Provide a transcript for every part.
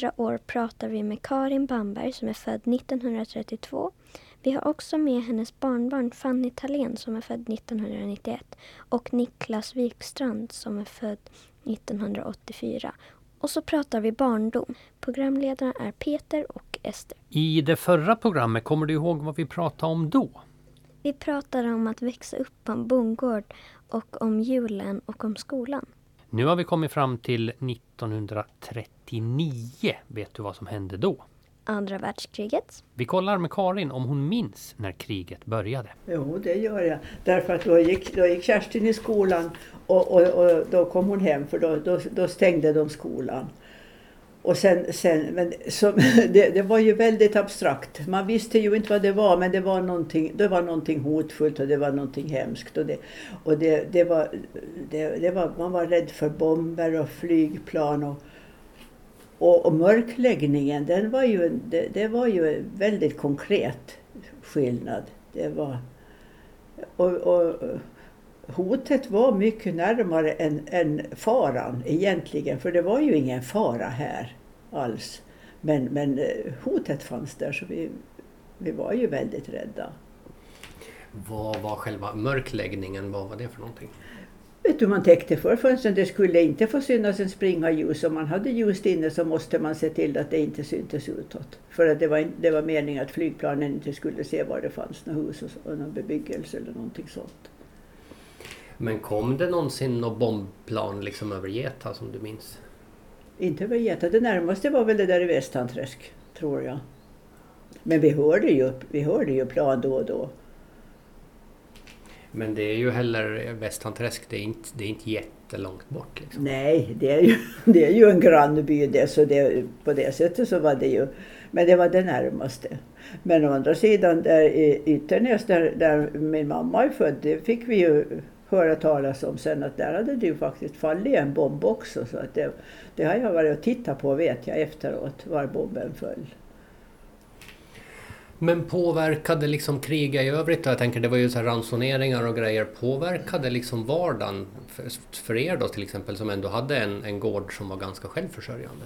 100 år pratar vi med Karin Bamberg som är född 1932. Vi har också med hennes barnbarn Fanny Thalén som är född 1991 och Niklas Wikstrand som är född 1984. Och så pratar vi barndom. Programledarna är Peter och Ester. I det förra programmet, kommer du ihåg vad vi pratade om då? Vi pratade om att växa upp på en bondgård och om julen och om skolan. Nu har vi kommit fram till 1939. Vet du vad som hände då? Andra världskriget. Vi kollar med Karin om hon minns när kriget började. Jo, det gör jag. Därför att då gick, då gick Kerstin i skolan och, och, och då kom hon hem för då, då, då stängde de skolan. Och sen, sen men så, det, det var ju väldigt abstrakt. Man visste ju inte vad det var men det var någonting, det var någonting hotfullt och det var någonting hemskt. Och det, och det, det var, det, det var, man var rädd för bomber och flygplan. Och, och, och mörkläggningen den var ju, det, det var ju en väldigt konkret skillnad. Det var, och, och hotet var mycket närmare än, än faran egentligen, för det var ju ingen fara här alls. Men, men eh, hotet fanns där så vi, vi var ju väldigt rädda. Vad var själva mörkläggningen? Vad var det för någonting? Vet du, man täckte för fönstren. Det skulle inte få synas en springa ljus. Om man hade ljus inne så måste man se till att det inte syntes utåt. För att det var, det var meningen att flygplanen inte skulle se var det fanns något hus och, och någon bebyggelse eller någonting sånt. Men kom det någonsin något bombplan liksom över Geta som du minns? Inte över Geta. Det närmaste var väl det där i Västanträsk, tror jag. Men vi hörde ju, vi hörde ju plan då och då. Men det är ju heller Västanträsk, det är inte, det är inte jättelångt bort. Liksom. Nej, det är ju, det är ju en grannby det, så det, på det sättet så var det ju. Men det var det närmaste. Men å andra sidan där i Ytternäs där, där min mamma är född, det fick vi ju höra talas om sen att där hade det ju faktiskt fallit en bomb också. Så att det, det har jag varit och tittat på vet jag efteråt, var bomben föll. Men påverkade liksom kriget i övrigt? Jag tänker det var ju så här ransoneringar och grejer. Påverkade liksom vardagen för, för er då till exempel som ändå hade en, en gård som var ganska självförsörjande?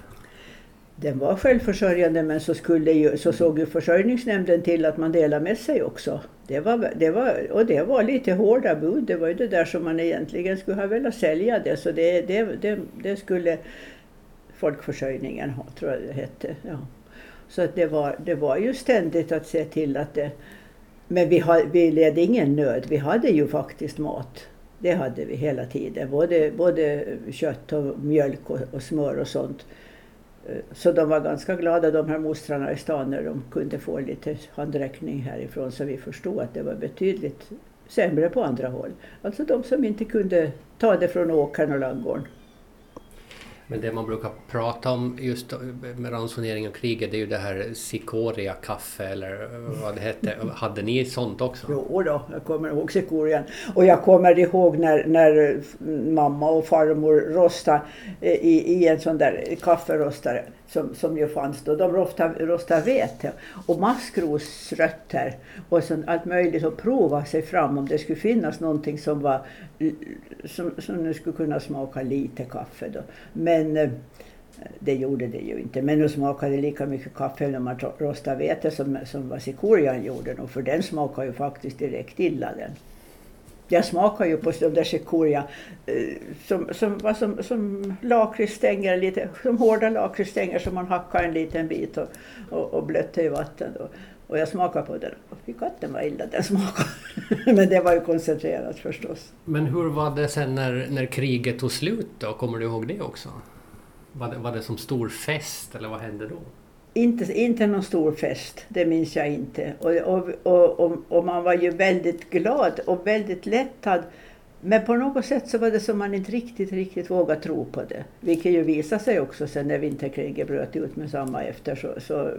Den var självförsörjande men så, skulle ju, så såg ju försörjningsnämnden till att man delade med sig också. Det var, det var, och det var lite hårda bud. Det var ju det där som man egentligen skulle ha velat sälja det. Så det, det, det, det skulle folkförsörjningen ha, tror jag det hette. Ja. Så att det, var, det var ju ständigt att se till att det... Men vi, har, vi led ingen nöd. Vi hade ju faktiskt mat. Det hade vi hela tiden. Både, både kött och mjölk och, och smör och sånt. Eh, så de var ganska glada de här mostrarna i stan när de kunde få lite handräckning härifrån så vi förstod att det var betydligt sämre på andra håll. Alltså de som inte kunde ta det från åkern och ladugården. Men det man brukar prata om just med ransonering och kriget det är ju det här Sikoria kaffe eller vad det hette. Hade ni sånt också? Jo då, jag kommer ihåg Sikorian. Och jag kommer ihåg när, när mamma och farmor rostade eh, i, i en sån där kafferostare som, som ju fanns då. De rostade, rostade vete och maskrosrötter och sånt, allt möjligt och prova sig fram om det skulle finnas någonting som var som, som nu skulle kunna smaka lite kaffe då. Men eh, det gjorde det ju inte. Men nu smakade lika mycket kaffe när man rostade vete som, som vasikorian gjorde. Och för den smakade ju faktiskt direkt illa den. Jag smakar ju på de där chikoria eh, som, som, som, som lakritsstänger, lite, som hårda lakritsstänger som man hackar en liten bit och, och, och blötte i vatten. Då. Och jag smakade på den och fy katten vad illa den smakade. Men det var ju koncentrerat förstås. Men hur var det sen när, när kriget tog slut då? Kommer du ihåg det också? Var det, var det som stor fest eller vad hände då? Inte, inte någon stor fest, det minns jag inte. Och, och, och, och, och man var ju väldigt glad och väldigt lättad. Men på något sätt så var det som man inte riktigt, riktigt vågade tro på det. Vilket ju visade sig också sen när vinterkriget bröt ut med samma efter. Så, så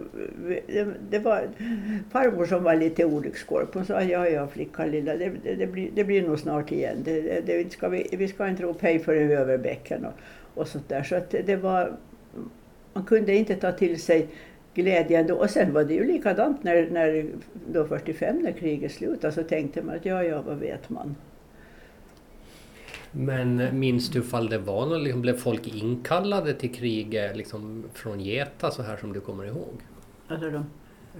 det, det, var farmor som var lite olyckskorp. Hon sa ja, ja flicka lilla, det, det, det, blir, det blir nog snart igen. Det, det, ska vi, vi ska inte ropa hej förrän vi är över bäcken och, och sånt där. Så att det var man kunde inte ta till sig glädjen då. Och sen var det ju likadant när, när då 45 när kriget slutade så tänkte man att ja, ja, vad vet man. Men minns du ifall det var någon, liksom, blev folk inkallade till kriget liksom, från Geta så här som du kommer ihåg? Alltså de,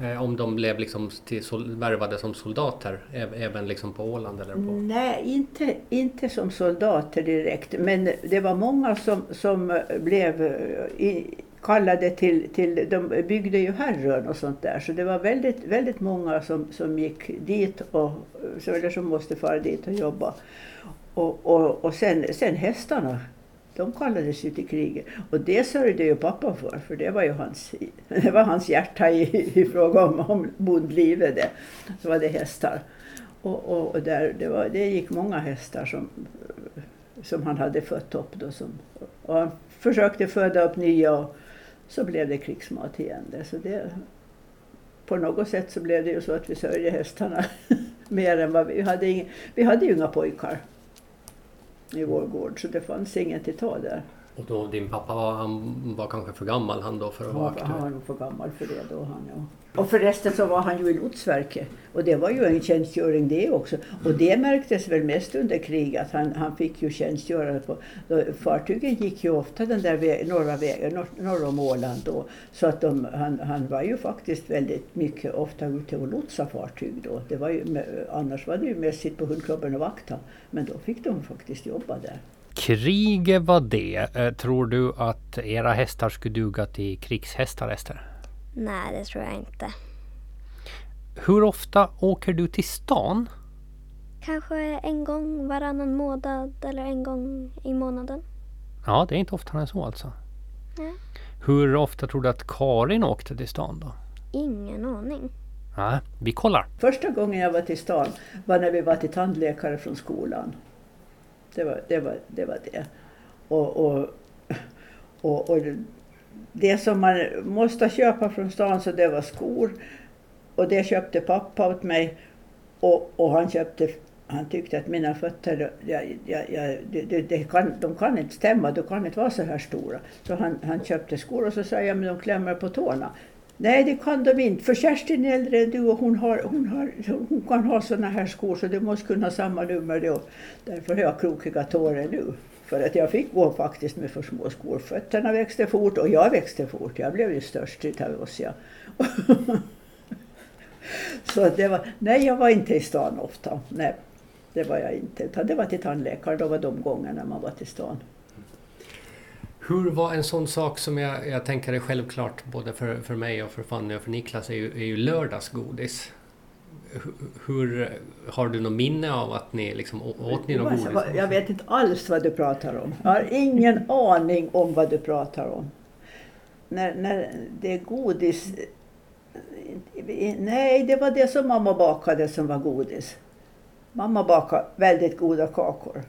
Eh, om de blev liksom till, värvade som soldater äv- även liksom på Åland eller på... Nej, inte, inte som soldater direkt. Men det var många som, som blev eh, kallade till, till... De byggde ju Herrön och sånt där. Så det var väldigt, väldigt många som, som gick dit och eller som måste fara dit och jobba. Och, och, och sen, sen hästarna. De kallades ju till kriget. Och det sörjde ju pappa för, för det var ju hans, det var hans hjärta i, i fråga om, om bondlivet. Det. Så var det hästar. Och, och, och där, det, var, det gick många hästar som, som han hade fött upp. Då, som, och han försökte föda upp nya och så blev det krigsmat igen. Det. Så det, på något sätt så blev det ju så att vi sörjde hästarna mer än vad vi, vi hade. Inga, vi hade ju inga pojkar i vår gård så det fanns ingen till ta där. Och då din pappa var, han var kanske för gammal han då för att vara var, han var aktuell? nog för gammal för det då han ja. Och förresten så var han ju i lotsverket. Och det var ju en tjänstgöring det också. Och det märktes väl mest under kriget att han, han fick ju tjänstgöra på... Då, fartygen gick ju ofta den där vä norra vägen, norr, norr om Åland då. Så att de, han, han var ju faktiskt väldigt mycket ofta ute och lotsa fartyg då. Det var ju, annars var det ju mest sitt på hundklubben och vakta. Men då fick de faktiskt jobba där. Kriget var det. Eh, Tror du att era hästar skulle duga till krigshästar, Ester? Nej, det tror jag inte. Hur ofta åker du till stan? Kanske en gång varannan månad eller en gång i månaden. Ja, det är inte oftare än så alltså. Nej. Hur ofta tror du att Karin åkte till stan då? Ingen aning. Nej, vi kollar. Första gången jag var till stan var när vi var till tandläkare från skolan. Det var det. Var, det, var det. Och, och, och, och det som man måste köpa från stan så det var skor. Och det köpte pappa åt mig. Och, och han köpte han tyckte att mina fötter, jag, jag, jag, det, det, det kan, de kan inte stämma, de kan inte vara så här stora. Så han, han köpte skor och så sa jag, men de klämmer på tårna. Nej, det kan de inte, för Kerstin är äldre än du och hon, har, hon, har, hon kan ha såna här skor så du måste kunna ha samma nummer då. Därför har jag krokiga tårar nu. För att jag fick gå faktiskt med för små skor. Fötterna växte fort och jag växte fort. Jag blev ju störst utav oss. Ja. så det var, nej, jag var inte i stan ofta. Nej, det var jag inte. Utan det var till tandläkaren. Då var de gångerna man var till stan. Hur var en sån sak som jag, jag tänker är självklart både för, för mig och för Fanny och för Niklas är ju, är ju lördagsgodis. Hur, hur har du något minne av att ni liksom åt ni något godis? Jag vet inte alls vad du pratar om. Jag har ingen aning om vad du pratar om. När, när det är godis... Nej, det var det som mamma bakade som var godis. Mamma bakade väldigt goda kakor.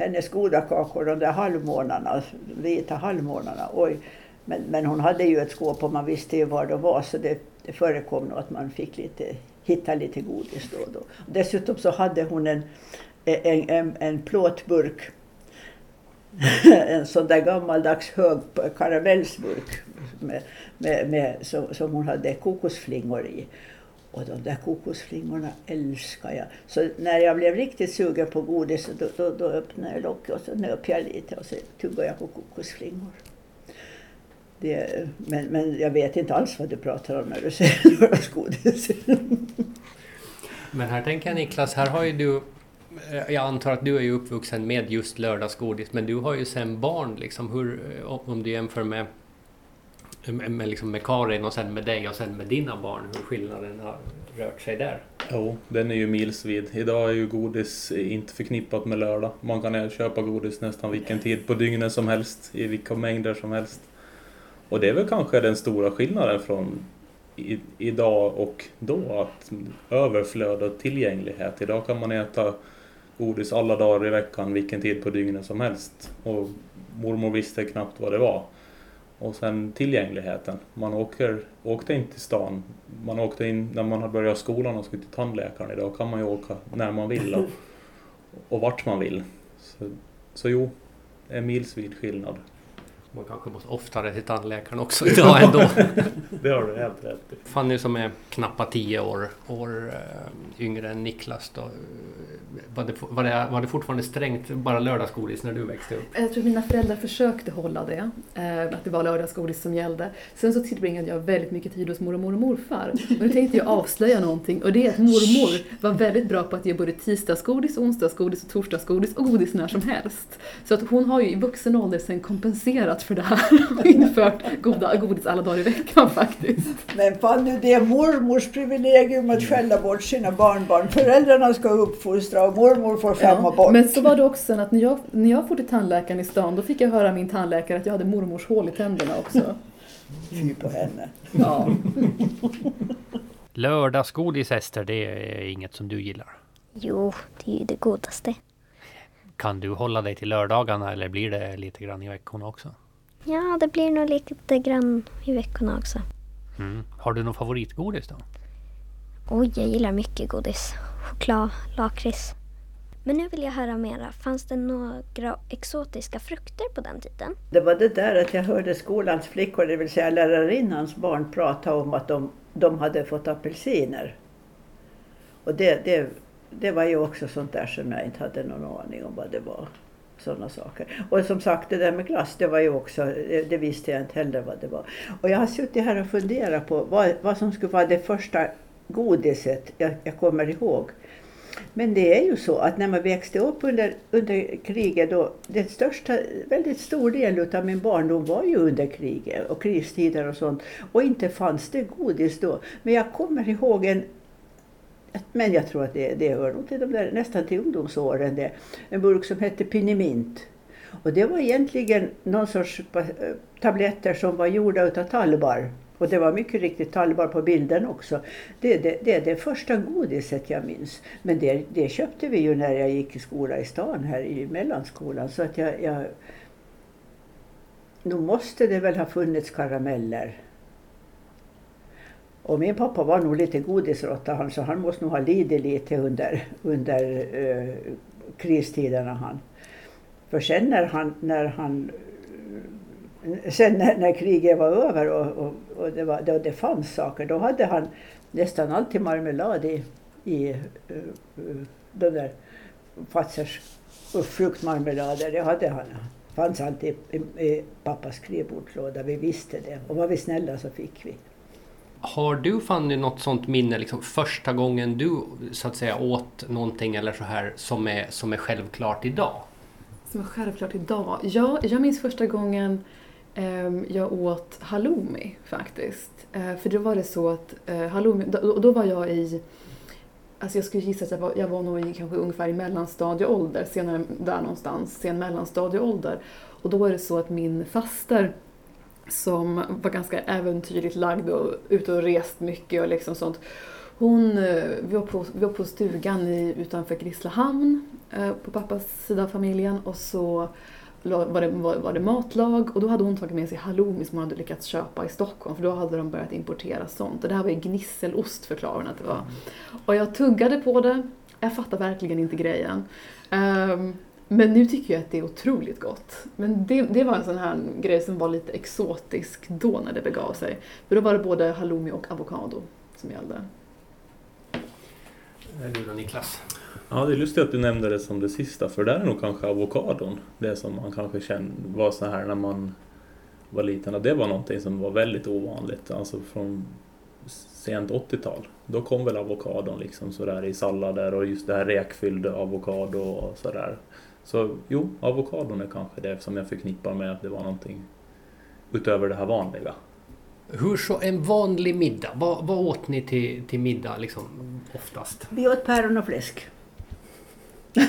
Hennes goda kakor, de där halvmånarna, vita halvmånarna. Oj. Men, men hon hade ju ett skåp och man visste ju var de var så det, det förekom nog att man fick lite, hitta lite godis då och då. Dessutom så hade hon en, en, en, en plåtburk. en sån där gammaldags hög karamellsburk med, med, med, som, som hon hade kokosflingor i. Och de där kokosflingorna älskar jag. Så när jag blev riktigt sugen på godis då, då, då öppnade jag locket och så nöp jag lite och så tuggade jag på kokosflingor. Det, men, men jag vet inte alls vad du pratar om när du säger lördagsgodis. Men här tänker jag Niklas, här har ju du eh, jag antar att du är ju uppvuxen med just lördagsgodis men du har ju sen barn liksom. Hur, eh, om du jämför med, med, med, liksom med Karin och sen med dig och sen med dina barn, hur skillnaden har rört sig där? Jo, den är ju milsvid. Idag är ju godis inte förknippat med lördag. Man kan köpa godis nästan vilken tid på dygnet som helst, i vilka mängder som helst. Och det är väl kanske den stora skillnaden från i, idag och då, att överflöd och tillgänglighet. Idag kan man äta godis alla dagar i veckan, vilken tid på dygnet som helst. Och mormor visste knappt vad det var. Och sen tillgängligheten. Man åker, åkte inte till stan. Man åkte in när man hade börjat skolan och skulle till tandläkaren. Idag kan man ju åka när man vill och, och vart man vill. Så, så jo, är milsvid skillnad. Man kanske måste oftare till tandläkaren också idag ändå. Det har du helt rätt i. Fanny som är knappt tio år, år äh, yngre än Niklas då. Var det, var, det, var det fortfarande strängt bara lördagsgodis när du växte upp? Jag tror mina föräldrar försökte hålla det, eh, att det var lördagsgodis som gällde. Sen så tillbringade jag väldigt mycket tid hos mormor och morfar. Och nu tänkte jag avslöja någonting och det är att mormor var väldigt bra på att ge både tisdagsgodis, onsdagsgodis och torsdagsgodis och godis när som helst. Så att hon har ju i vuxen ålder sen kompenserat för det här och infört goda godis alla dagar i veckan faktiskt. Men Fanny, det är mormors privilegium att skälla bort sina barnbarn. Föräldrarna ska uppfostra och mormor får skämma Ja, bort. men så var det också sen att när jag, när jag for till tandläkaren i stan då fick jag höra av min tandläkare att jag hade mormors hål i tänderna också. Fy på henne. Ja. Lördagsgodis Ester, det är inget som du gillar. Jo, det är ju det godaste. Kan du hålla dig till lördagarna eller blir det lite grann i veckorna också? Ja, det blir nog lite grann i veckorna också. Mm. Har du någon favoritgodis då? Oj, jag gillar mycket godis. Choklad, lakrits. Men nu vill jag höra mera. Fanns det några exotiska frukter på den tiden? Det var det där att jag hörde skolans flickor, det vill säga lärarinnans barn, prata om att de, de hade fått apelsiner. Och det, det, det var ju också sånt där som jag inte hade någon aning om vad det var. Sådana saker. Och som sagt det där med glass, det var ju också, eh, det, visste jag inte heller vad det var. Och jag har suttit här och funderat på vad, vad som skulle vara det första godiset jag, jag kommer ihåg. Men det är ju så att när man växte upp under, under kriget, då, den största, väldigt stor del av min barndom var ju under kriget och kristider och sånt. Och inte fanns det godis då. Men jag kommer ihåg en men jag tror att det, det hör nog till de där, nästan till ungdomsåren det. En burk som hette Pinimint. Och det var egentligen någon sorts eh, tabletter som var gjorda utav talbar. Och det var mycket riktigt talbar på bilden också. Det, det, det är det första godiset jag minns. Men det, det köpte vi ju när jag gick i skola i stan här i mellanskolan. Så att jag, jag... Nog måste det väl ha funnits karameller. Och min pappa var nog lite godisråtta han, så han måste nog ha lidit lite under, under eh, kristiderna han. För sen när han, när han eh, Sen när, när kriget var över och, och, och det, var, då det fanns saker, då hade han nästan alltid marmelad i, i eh, uh, uh, de där Fazers fruktmarmelader. Det hade han. fanns alltid i, i pappas skrivbordslåda. Vi visste det. Och var vi snälla så fick vi. Har du Fanny något sånt minne, liksom första gången du så att säga åt någonting eller så här som är, som är självklart idag? Som är självklart idag? Ja, jag minns första gången eh, jag åt halloumi faktiskt. Eh, för då var det så att eh, halloumi, då, då var jag i Alltså jag skulle gissa att jag var, jag var nog i kanske ungefär i mellanstadieålder, senare där någonstans, sen mellanstadieålder. Och då är det så att min faster som var ganska äventyrligt lagd och ute och rest mycket och liksom sånt. Hon, vi, var på, vi var på stugan i, utanför Grisslehamn eh, på pappas sida av familjen och så var det, var, var det matlag och då hade hon tagit med sig halloumi som hon hade lyckats köpa i Stockholm för då hade de börjat importera sånt. Och det här var ju gnisselost förklarar hon att det var. Och jag tuggade på det, jag fattar verkligen inte grejen. Um, men nu tycker jag att det är otroligt gott. Men det, det var en sån här grej som var lite exotisk då när det begav sig. För då var det både halloumi och avokado som gällde. Du då Niklas? Ja, det är lustigt att du nämnde det som det sista, för där är nog kanske avokadon det som man kanske kände var så här när man var liten. Och det var någonting som var väldigt ovanligt, alltså från sent 80-tal. Då kom väl avokadon liksom sådär i sallader och just det här räkfyllda avokado och sådär. Så jo, avokadon är kanske det som jag förknippar med att det var någonting utöver det här vanliga. Hur så en vanlig middag? Vad, vad åt ni till, till middag liksom, oftast? Vi åt päron och fläsk.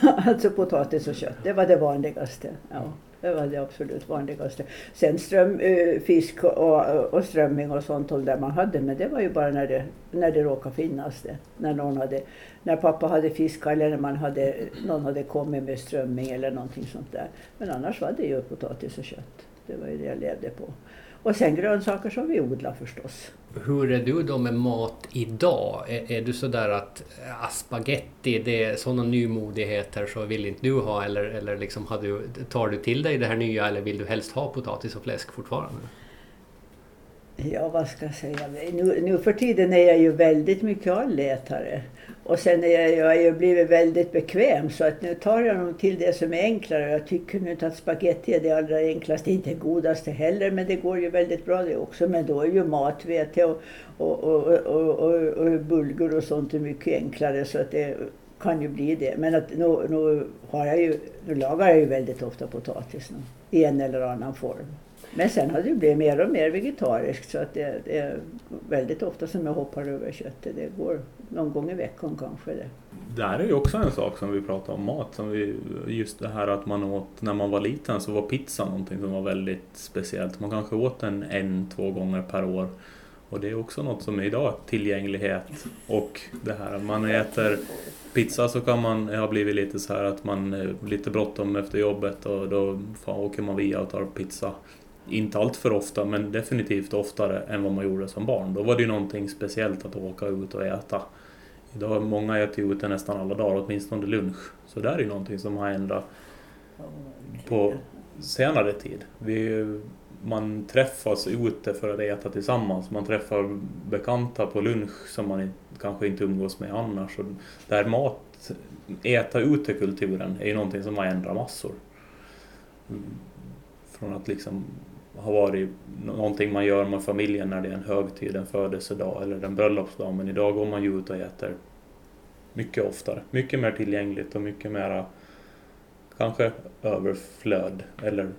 alltså potatis och kött, det var det vanligaste. Ja, det var det absolut vanligaste. Sen ström, eh, fisk och, och strömming och sånt där man hade, men det var ju bara när det, när det råkade finnas det. När, någon hade, när pappa hade fiskat eller när man hade, någon hade kommit med strömming eller någonting sånt där. Men annars var det ju potatis och kött. Det var ju det jag levde på. Och sen grönsaker som vi odlar förstås. Hur är du då med mat idag? Är, är du sådär att ah, spaghetti, det är sådana nymodigheter så vill inte du ha eller, eller liksom har du, tar du till dig det här nya eller vill du helst ha potatis och fläsk fortfarande? Ja, vad ska jag säga? Nu, nu för tiden är jag ju väldigt mycket allätare. Och sen är jag, jag är ju blivit väldigt bekväm så att nu tar jag nog till det som är enklare. Jag tycker nu inte att spaghetti är det allra enklaste, inte det godaste heller, men det går ju väldigt bra det också. Men då är ju matvete och, och, och, och, och, och bulgur och sånt är mycket enklare så att det kan ju bli det. Men att nu, nu, har jag ju, nu lagar jag ju väldigt ofta potatis nu, i en eller annan form. Men sen har det blivit mer och mer vegetariskt så att det, det, är väldigt ofta som jag hoppar över köttet. Det går någon gång i veckan kanske. Det. Det här är ju också en sak som vi pratar om mat. Som vi, just det här att man åt, när man var liten så var pizza någonting som var väldigt speciellt. Man kanske åt den en, två gånger per år. Och det är också något som är idag tillgänglighet och det här man äter pizza så kan man, ha blivit lite så här att man är lite bråttom efter jobbet och då fan, åker man via och tar pizza inte allt för ofta, men definitivt oftare än vad man gjorde som barn. Då var det ju någonting speciellt att åka ut och äta. Idag många äter ju ute nästan alla dagar, åtminstone lunch. Så det är ju någonting som har ändrat på senare tid. Vi, man träffas ute för att äta tillsammans. Man träffar bekanta på lunch som man kanske inte umgås med annars. Och där mat, äta ute-kulturen är ju någonting som har ändrat massor. Från att liksom har varit någonting man gör med familjen när det är en högtid, en födelsedag eller en bröllopsdag. Men idag går man ju ut och äter mycket oftare. Mycket mer tillgängligt och mycket mera kanske överflöd eller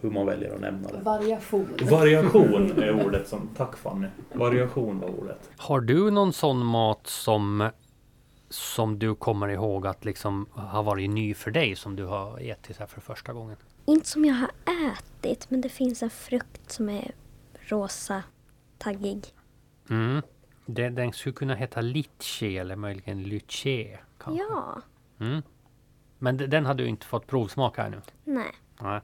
hur man väljer att nämna det. Variation. Variation är ordet som... Tack Fanny. Variation var ordet. Har du någon sån mat som som du kommer ihåg att liksom har varit ny för dig som du har ätit här för första gången? Inte som jag har ätit, men det finns en frukt som är rosa, taggig. Mm. Den, den skulle kunna heta litchi eller möjligen lyché. Ja. Mm. Men den har du inte fått provsmaka ännu? Nej. Nej.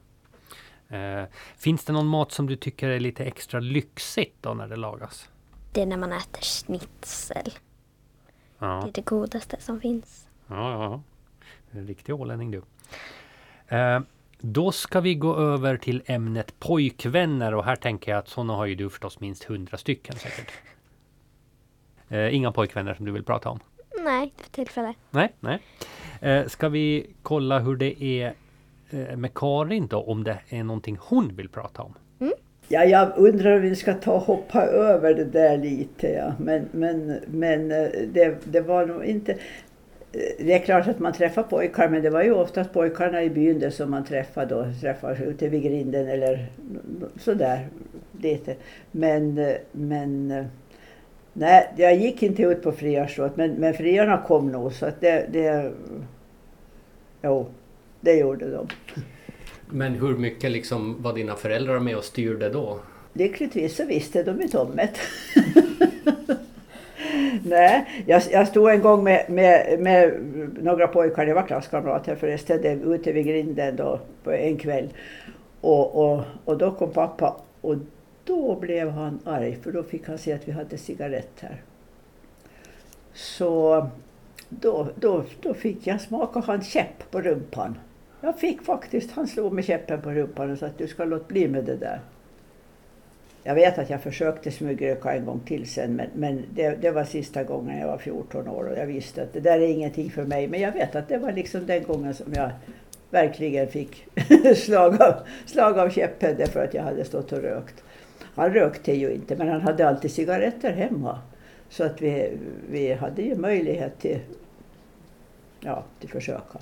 Uh, finns det någon mat som du tycker är lite extra lyxigt då när det lagas? Det är när man äter schnitzel. Ja. Det är det godaste som finns. Ja, ja. En riktig ålänning du. Uh, då ska vi gå över till ämnet pojkvänner och här tänker jag att sådana har ju du förstås minst hundra stycken säkert. Uh, inga pojkvänner som du vill prata om? Nej, för tillfället. Nej, nej. Uh, ska vi kolla hur det är med Karin då, om det är någonting hon vill prata om? Mm. Ja, jag undrar om vi ska ta och hoppa över det där lite. Ja. Men, men, men det, det var nog inte... Det är klart att man träffar pojkar, men det var ju oftast pojkarna i byn där som man träffade då. Träffade ute vid grinden eller sådär lite. Men, men nej, jag gick inte ut på friårsrådet, men, men friarna kom nog så att det, det... Jo, det gjorde de. Men hur mycket liksom var dina föräldrar med och styrde då? Lyckligtvis så visste de inte om det. Nej, jag, jag stod en gång med, med, med några pojkar, det var klasskamrater förresten, ute vid grinden då på en kväll. Och, och, och då kom pappa och då blev han arg för då fick han se att vi hade cigaretter. Så då, då, då fick jag smaka hans käpp på rumpan. Jag fick faktiskt, han slog med käppen på rumpan och sa att du ska låta bli med det där. Jag vet att jag försökte smygröka en gång till sen men, men det, det, var sista gången jag var 14 år och jag visste att det där är ingenting för mig. Men jag vet att det var liksom den gången som jag verkligen fick slag av, slag av käppen därför att jag hade stått och rökt. Han rökte ju inte men han hade alltid cigaretter hemma. Så att vi, vi hade ju möjlighet till, ja, till försöka.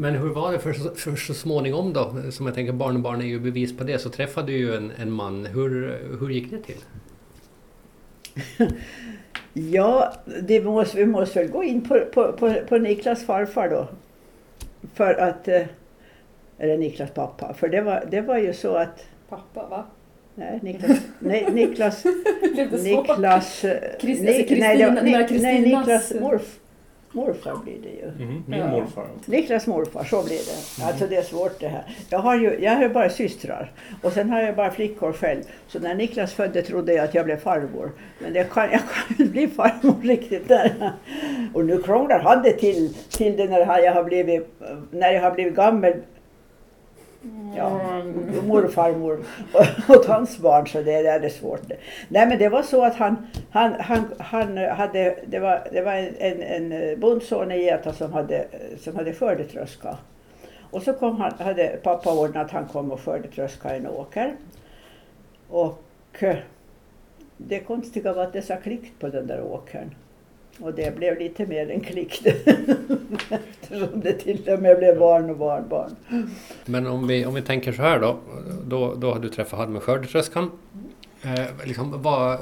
Men hur var det för, för så småningom då? Som jag tänker barnbarn är ju bevis på det. Så träffade du ju en, en man. Hur, hur gick det till? ja, det måste, vi måste väl gå in på, på, på, på Niklas farfar då. För att... Eller Niklas pappa. För det var, det var ju så att... Pappa, va? Nej, Niklas... Nej, Niklas... Niklas... Niklas... Christ, Nik, nej, nej, nej, Niklas morf, Morfar blir det ju. Mm, min Ja. morfar. Niklas morfar, så blir det. Alltså det är svårt det här. Jag har ju jag har bara systrar och sen har jag bara flickor själv. Så när Niklas födde trodde jag att jag blev farmor. Men det kan, jag kan inte bli farmor riktigt där. Och nu krånglar han det till, till det när jag har blivit, när jag har blivit gammal. Ja, mm. morfarmor åt hans barn så det är det svårt. Nej men det var så att han, han, han, han hade, det var, det var en, en, en bondson i Geta som hade, som hade skördetröska. Och så kom han, hade pappa ordnat att han kom och skördetröska en åker. Och eh, det konstiga var att det sa klickt på den där åkern. Och det blev lite mer än klickt. Eftersom det till och med blev barn och barnbarn. Men om vi, om vi tänker så här då, då, då har du träffat han med skördetröskan. Eh, liksom, vad,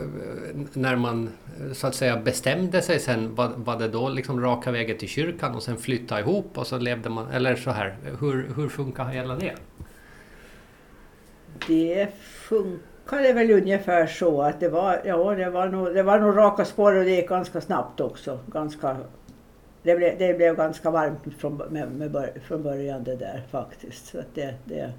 när man så att säga bestämde sig sen, var, var det då liksom raka vägen till kyrkan och sen flytta ihop och så levde man, eller så här, hur, hur funkar hela det? Det funkade väl ungefär så att det var, ja, det var, nog, det var nog raka spår och det gick ganska snabbt också. Ganska, det, blev, det blev ganska varmt från, med, med bör, från början det där faktiskt. Så att det, det,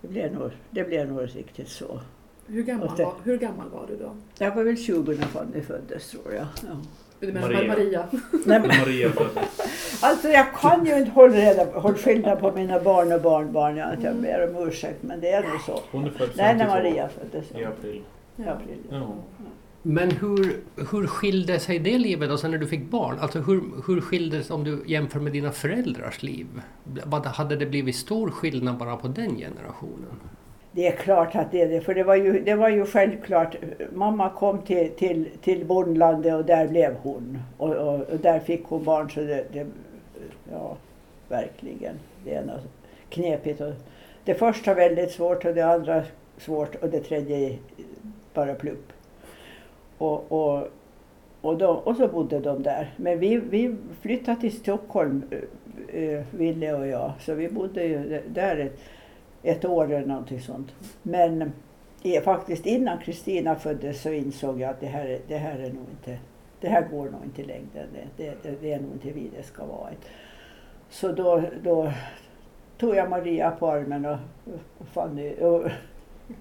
det, blev nog, det blev nog riktigt så. Hur gammal, det- var, hur gammal var du då? Jag var väl 20 när Fanny föddes tror jag. Ja. Du menar Maria. Maria? Nej, men, Maria alltså jag kan ju inte hålla, reda, hålla skillnad på mina barn och barnbarn. Jag, jag ber om ursäkt men det är nog så. Hon är född Nej, när 52 Maria föddes. i april. I april. Ja. Men hur, hur skilde sig det livet då sen när du fick barn? Alltså hur, hur skildes om du jämför med dina föräldrars liv? Hade det blivit stor skillnad bara på den generationen? Det är klart att det är det, för det var ju, det var ju självklart. Mamma kom till, till, till bondlandet och där blev hon. Och, och, och där fick hon barn så det, det ja, verkligen. Det är något knepigt. Och det första väldigt svårt och det andra svårt och det tredje bara plupp. Och, och, och, de, och så bodde de där. Men vi, vi flyttade till Stockholm, eh, eh Ville och jag, så vi bodde ju där ett, ett år eller någonting sånt. Men eh, faktiskt innan Kristina föddes så insåg jag att det här, är- det här är nog inte, det här går nog inte i längden. Det, det, det, det är nog inte vi det ska vara. Så då, då tog jag Maria på armen och, Fanny och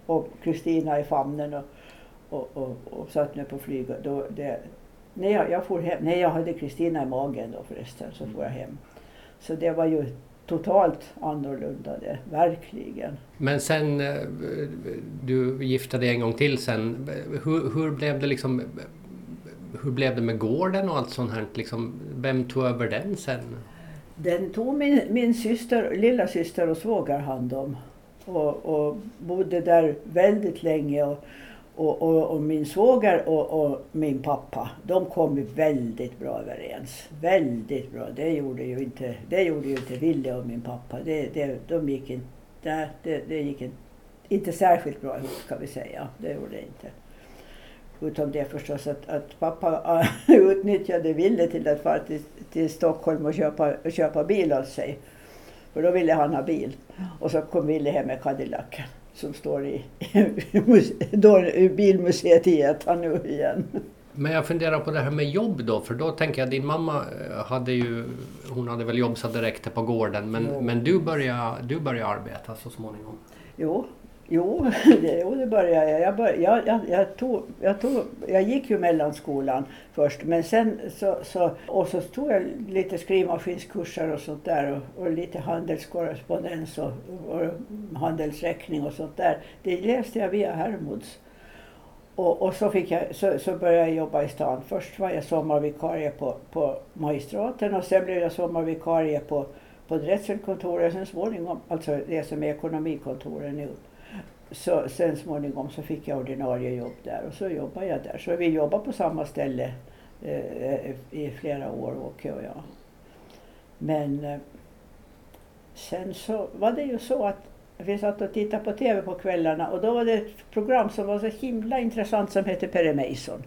och Kristina i famnen och, och, och, och satt ner på flyget. Då, det, nej, jag, jag for hem. Nej, jag hade Kristina i magen då förresten, så får jag hem. Så det var ju totalt annorlunda det, verkligen. Men sen, eh, du gifte dig en gång till sen. Hur, hur blev det liksom... Hur blev det med gården och allt sånt här? Liksom, vem tog över den sen? Den tog min, min syster, lilla syster och svåger hand om. Och, och bodde där väldigt länge. Och, och, och, och min svåger och, och min pappa, de kom ju väldigt bra överens. Väldigt bra. Det gjorde ju inte, det gjorde ju inte Ville och min pappa. Det, det, de gick inte, det, det gick inte, inte särskilt bra ihop ska vi säga. Det gjorde det inte. Utom det förstås att, att pappa utnyttjade Ville till att fara till, till Stockholm och köpa, och köpa bil åt sig. För då ville han ha bil. Och så kom Ville hem med Cadillacen som står i, i, bilmuseet i nu igen. Men jag funderar på det här med jobb då, för då tänker jag din mamma eh, hade ju, hon hade väl jobb så räckte på gården, men, Jo. men du började, du började arbeta så småningom. Jo, jo, det, jo, det började jag. Jag, började, jag, jag, jag, tog, jag, tog, jag gick ju mellanskolan först, men sen så, så, och så tog jag lite skrivmaskinskurser och sånt där och, och lite handelskorrespondens och, och handelsräkning och sånt där. Det läste jag via Hermods. Och, och så, fick jag, så, så började jag jobba i stan. Först var jag sommarvikarie på, på magistraten och sen blev jag sommarvikarie på, på drätselkontoret. Sen småningom, alltså det som är ekonomikontoret nu. Så sen småningom så fick jag ordinarie jobb där och så jobbade jag där. Så vi jobbade på samma ställe eh, i flera år, Åke och jag. Men eh, sen så var det ju så att vi satt och tittade på TV på kvällarna och då var det ett program som var så himla intressant som hette Perry Mason.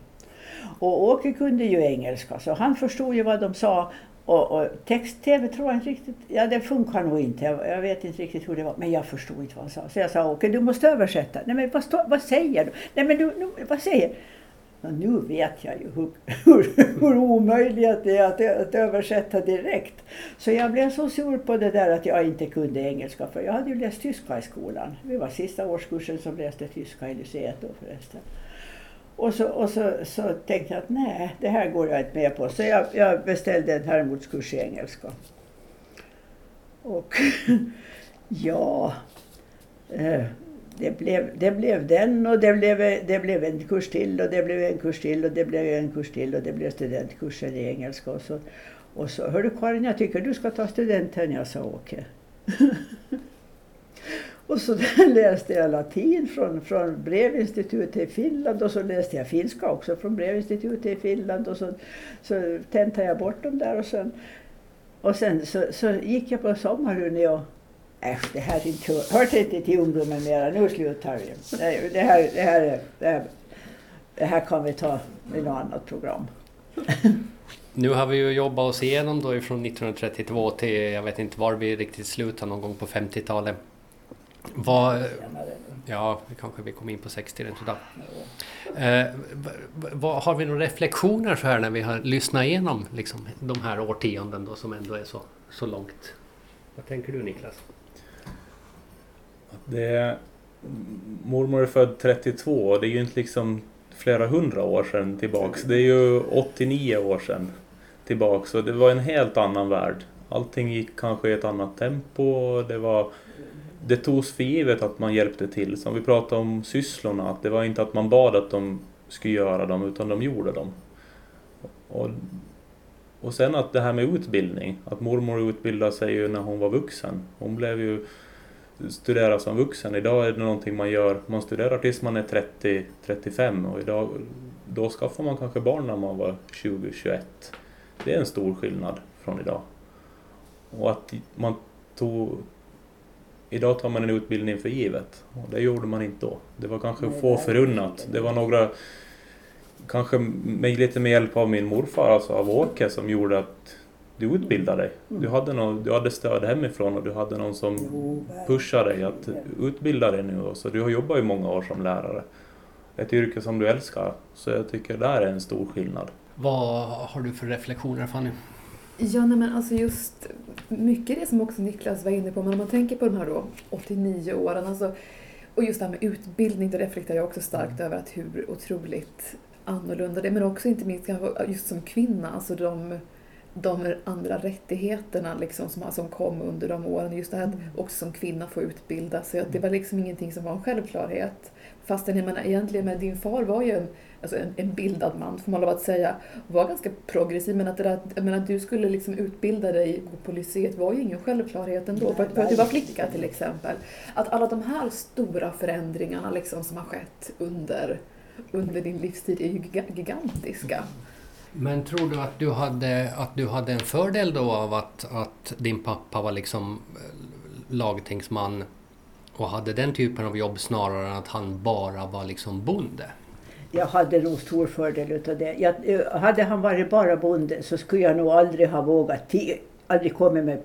Och Åke kunde ju engelska så han förstod ju vad de sa och, och text-tv tror jag inte riktigt, ja det funkar nog inte, jag, jag vet inte riktigt hur det var, men jag förstod inte vad han sa. Så jag sa Åke, du måste översätta. Nej men vad, stå, vad säger du? Nej men du, nu, vad säger Och nu vet jag ju hur, hur, hur omöjligt det är att, att översätta direkt. Så jag blev så sur på det där att jag inte kunde engelska för jag hade ju läst tyska i skolan. Vi var sista årskursen som läste tyska i lyceet då förresten. Och så, och så, så tänkte jag att nej, det här går jag inte med på. Så jag, jag beställde en Hermodskurs i engelska. Och ja, eh, det blev, det blev den och det blev, det blev en kurs till och det blev en kurs till och det blev en kurs till och det blev studentkursen i engelska. Och så, och så hördu Karin, jag tycker du ska ta studenten. Jag sa okej. Okay. och så läste jag latin från, från brevinstitutet i Finland och så läste jag finska också från brevinstitutet i Finland och så, så tentade jag bort dem där och sen, och sen så, så gick jag på sommaruni och Äsch, det här inte, hör inte till ungdomen mera. Nu slutar vi. Det här, det här, det här, det här kan vi ta i något annat program. Nu har vi ju jobbat oss igenom då ifrån 1932 till jag vet inte var vi riktigt slutar någon gång på 50-talet. Vad, ja, kanske vi kom in på 60 rent. Eh, vad, har vi några reflektioner så här när vi har lyssnat igenom liksom, de här årtionden då som ändå är så, så långt? Vad tänker du Niklas? Det mormor är född 32 och det är ju inte liksom flera hundra år sedan tillbaks. Det är ju 89 år sedan tillbaks och det var en helt annan värld. Allting gick kanske i ett annat tempo. Det, var, det togs för givet att man hjälpte till. Som vi pratade om sysslorna, att det var inte att man bad att de skulle göra dem utan de gjorde dem. Och, och sen att det här med utbildning, att mormor utbildade sig ju när hon var vuxen. Hon blev ju studera som vuxen. Idag är det någonting man gör, man studerar tills man är 30-35 och idag, då skaffar man kanske barn när man var 20-21. Det är en stor skillnad från idag. Och att man tog... Idag tar man en utbildning för givet och det gjorde man inte då. Det var kanske få förunnat. Det var några, kanske med, lite med hjälp av min morfar, alltså av Åke, som gjorde att du utbildade dig. Du mm. hade, någon, du hade stöd hemifrån och du hade någon som pushade dig att utbilda dig nu. Så du har jobbat i många år som lärare. Ett yrke som du älskar. Så jag tycker det är en stor skillnad. Vad har du för reflektioner Fanny? Ja, nej, men alltså just mycket det som också Niklas var inne på, men om man tänker på de här då 89 åren, alltså, och just det här med utbildning, det reflekterar jag också starkt över att hur otroligt annorlunda det är, men också inte minst just som kvinna, alltså de de andra rättigheterna liksom som, som kom under de åren. Just det här att mm. också som kvinna få utbilda sig. Att det var liksom ingenting som var en självklarhet. Fastän jag menar, egentligen, men din far var ju en, alltså en, en bildad man, får man lov att säga. Var ganska progressiv, men att, det där, menar, att du skulle liksom utbilda dig på lyceet var ju ingen självklarhet ändå. För, för att du var flicka till exempel. Att alla de här stora förändringarna liksom som har skett under, under din livstid är ju gigantiska. Men tror du att du hade, att du hade en fördel då av att, att din pappa var liksom eh, lagtingsman och hade den typen av jobb snarare än att han bara var liksom bonde? Jag hade nog stor fördel utav det. Jag, eh, hade han varit bara bonde så skulle jag nog aldrig ha vågat, aldrig kommit med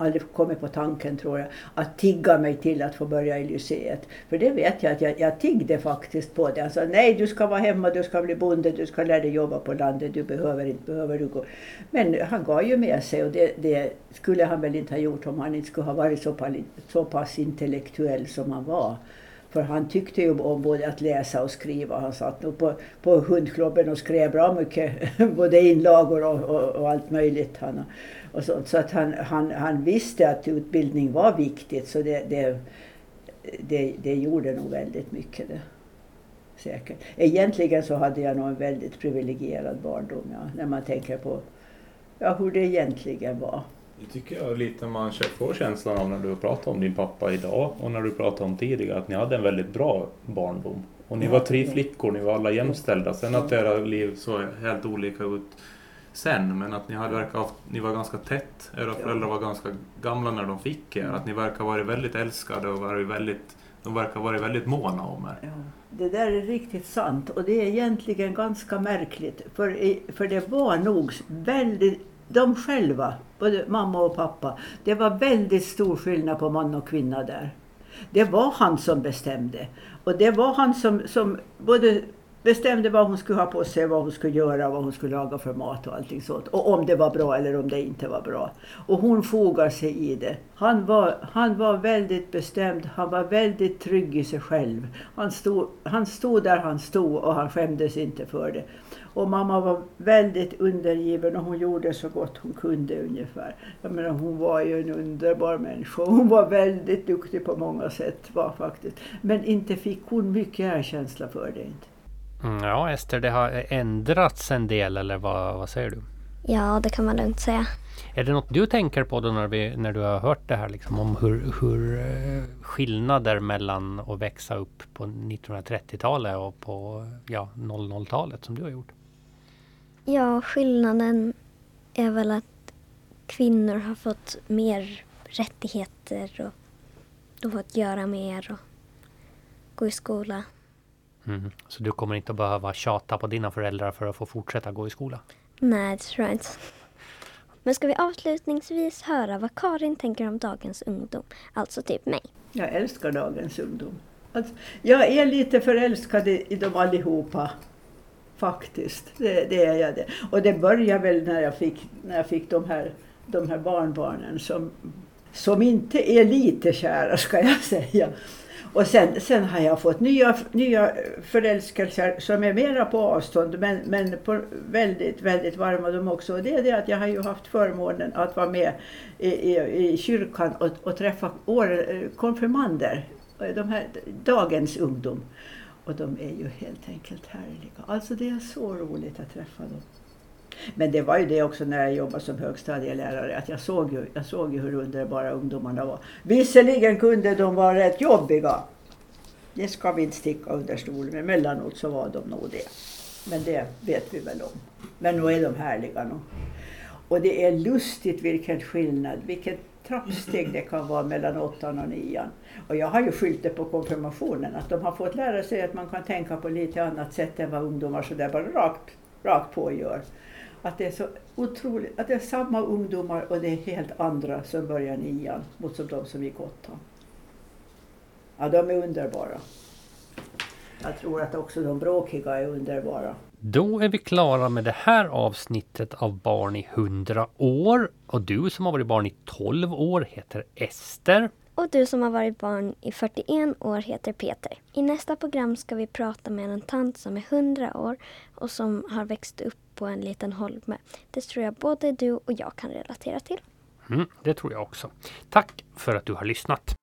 aldrig kommit på tanken tror jag, att tigga mig till att få börja i lyceet. För det vet jag att jag, jag tiggde faktiskt på det. Han sa nej du ska vara hemma, du ska bli bonde, du ska lära dig jobba på landet, du behöver inte, behöver du gå. Men han gav ju med sig och det, det skulle han väl inte ha gjort om han inte skulle ha varit så så pass intellektuell som han var. För han tyckte ju om både att läsa och skriva. Han satt nog på, på hundklubben och skrev bra mycket, både inlagor och, och, och allt möjligt. Han, och så, så att han, han, han visste att utbildning var viktigt så det, det, det, det gjorde nog väldigt mycket. Det. Säkert. Egentligen så hade jag nog en väldigt privilegierad barndom ja, när man tänker på ja, hur det egentligen var. Det tycker jag lite man får känslan av när du pratar om din pappa idag och när du pratar om tidigare att ni hade en väldigt bra barndom. Och ni var tre flickor, ni var alla jämställda. Sen att era liv såg helt olika ut sen, men att ni, hade verkar ni var ganska tätt. Era föräldrar var ganska gamla när de fick er. Att ni verkar ha varit väldigt älskade och varit väldigt, de verkar ha varit väldigt måna om er. Ja, det där är riktigt sant och det är egentligen ganska märkligt. För, för det var nog väldigt de själva, både mamma och pappa, det var väldigt stor skillnad på man och kvinna där. Det var han som bestämde. Och det var han som, som både bestämde vad hon skulle ha på sig, vad hon skulle göra, vad hon skulle laga för mat och allting sånt. Och om det var bra eller om det inte var bra. Och hon fogar sig i det. Han var, han var väldigt bestämd, han var väldigt trygg i sig själv. Han stod, han stod där han stod och han skämdes inte för det. Och mamma var väldigt undergiven och hon gjorde så gott hon kunde ungefär. Jag menar, hon var ju en underbar människa. Hon var väldigt duktig på många sätt var faktiskt. Men inte fick hon mycket erkänsla för det. inte. Mm, ja, Ester, det har ändrats en del eller vad, vad säger du? Ja, det kan man lugnt säga. Är det något du tänker på då när, vi, när du har hört det här liksom om hur, hur eh, skillnader mellan att växa upp på 1930-talet och på ja, 00-talet som du har gjort? Ja, skillnaden är väl att kvinnor har fått mer rättigheter och de har fått göra mer och gå i skola. Mm. Så du kommer inte att behöva tjata på dina föräldrar för att få fortsätta gå i skola? Nej, det tror jag inte. Men ska vi avslutningsvis höra vad Karin tänker om dagens ungdom? Alltså typ mig. Jag älskar dagens ungdom. Alltså, jag är lite förälskad i, i dem allihopa. Faktiskt, det, det, är jag det. Och det började väl när jag fick, när jag fick de, här, de här barnbarnen som, som inte är lite kära ska jag säga. Och sen, sen har jag fått nya, nya förälskelser som är mera på avstånd men, men på väldigt, väldigt varma de också. Och det är det att jag har ju haft förmånen att vara med i, i, i kyrkan och, och träffa år, eh, konfirmander, eh, de här, dagens ungdom. Och de är ju helt enkelt härliga. Alltså det är så roligt att träffa dem. Men det var ju det också när jag jobbade som högstadielärare att jag såg ju, jag såg ju hur underbara ungdomarna var. Visserligen kunde de vara rätt jobbiga. Det ska vi inte sticka under stolen med. Emellanåt så var de nog det. Men det vet vi väl om. Men nu är de härliga nog. Och det är lustigt vilken skillnad, vilket trappsteg det kan vara mellan åttan och nian. Och jag har ju skyllt det på konfirmationen, att de har fått lära sig att man kan tänka på lite annat sätt än vad ungdomar sådär bara rakt, rakt på gör. Att det är så otroligt, att det är samma ungdomar och det är helt andra som börjar nian mot som de som gick åttan. Ja, de är underbara. Jag tror att också de bråkiga är underbara. Då är vi klara med det här avsnittet av Barn i 100 år. Och du som har varit barn i 12 år heter Ester. Och du som har varit barn i 41 år heter Peter. I nästa program ska vi prata med en tant som är 100 år och som har växt upp på en liten holme. Det tror jag både du och jag kan relatera till. Mm, det tror jag också. Tack för att du har lyssnat.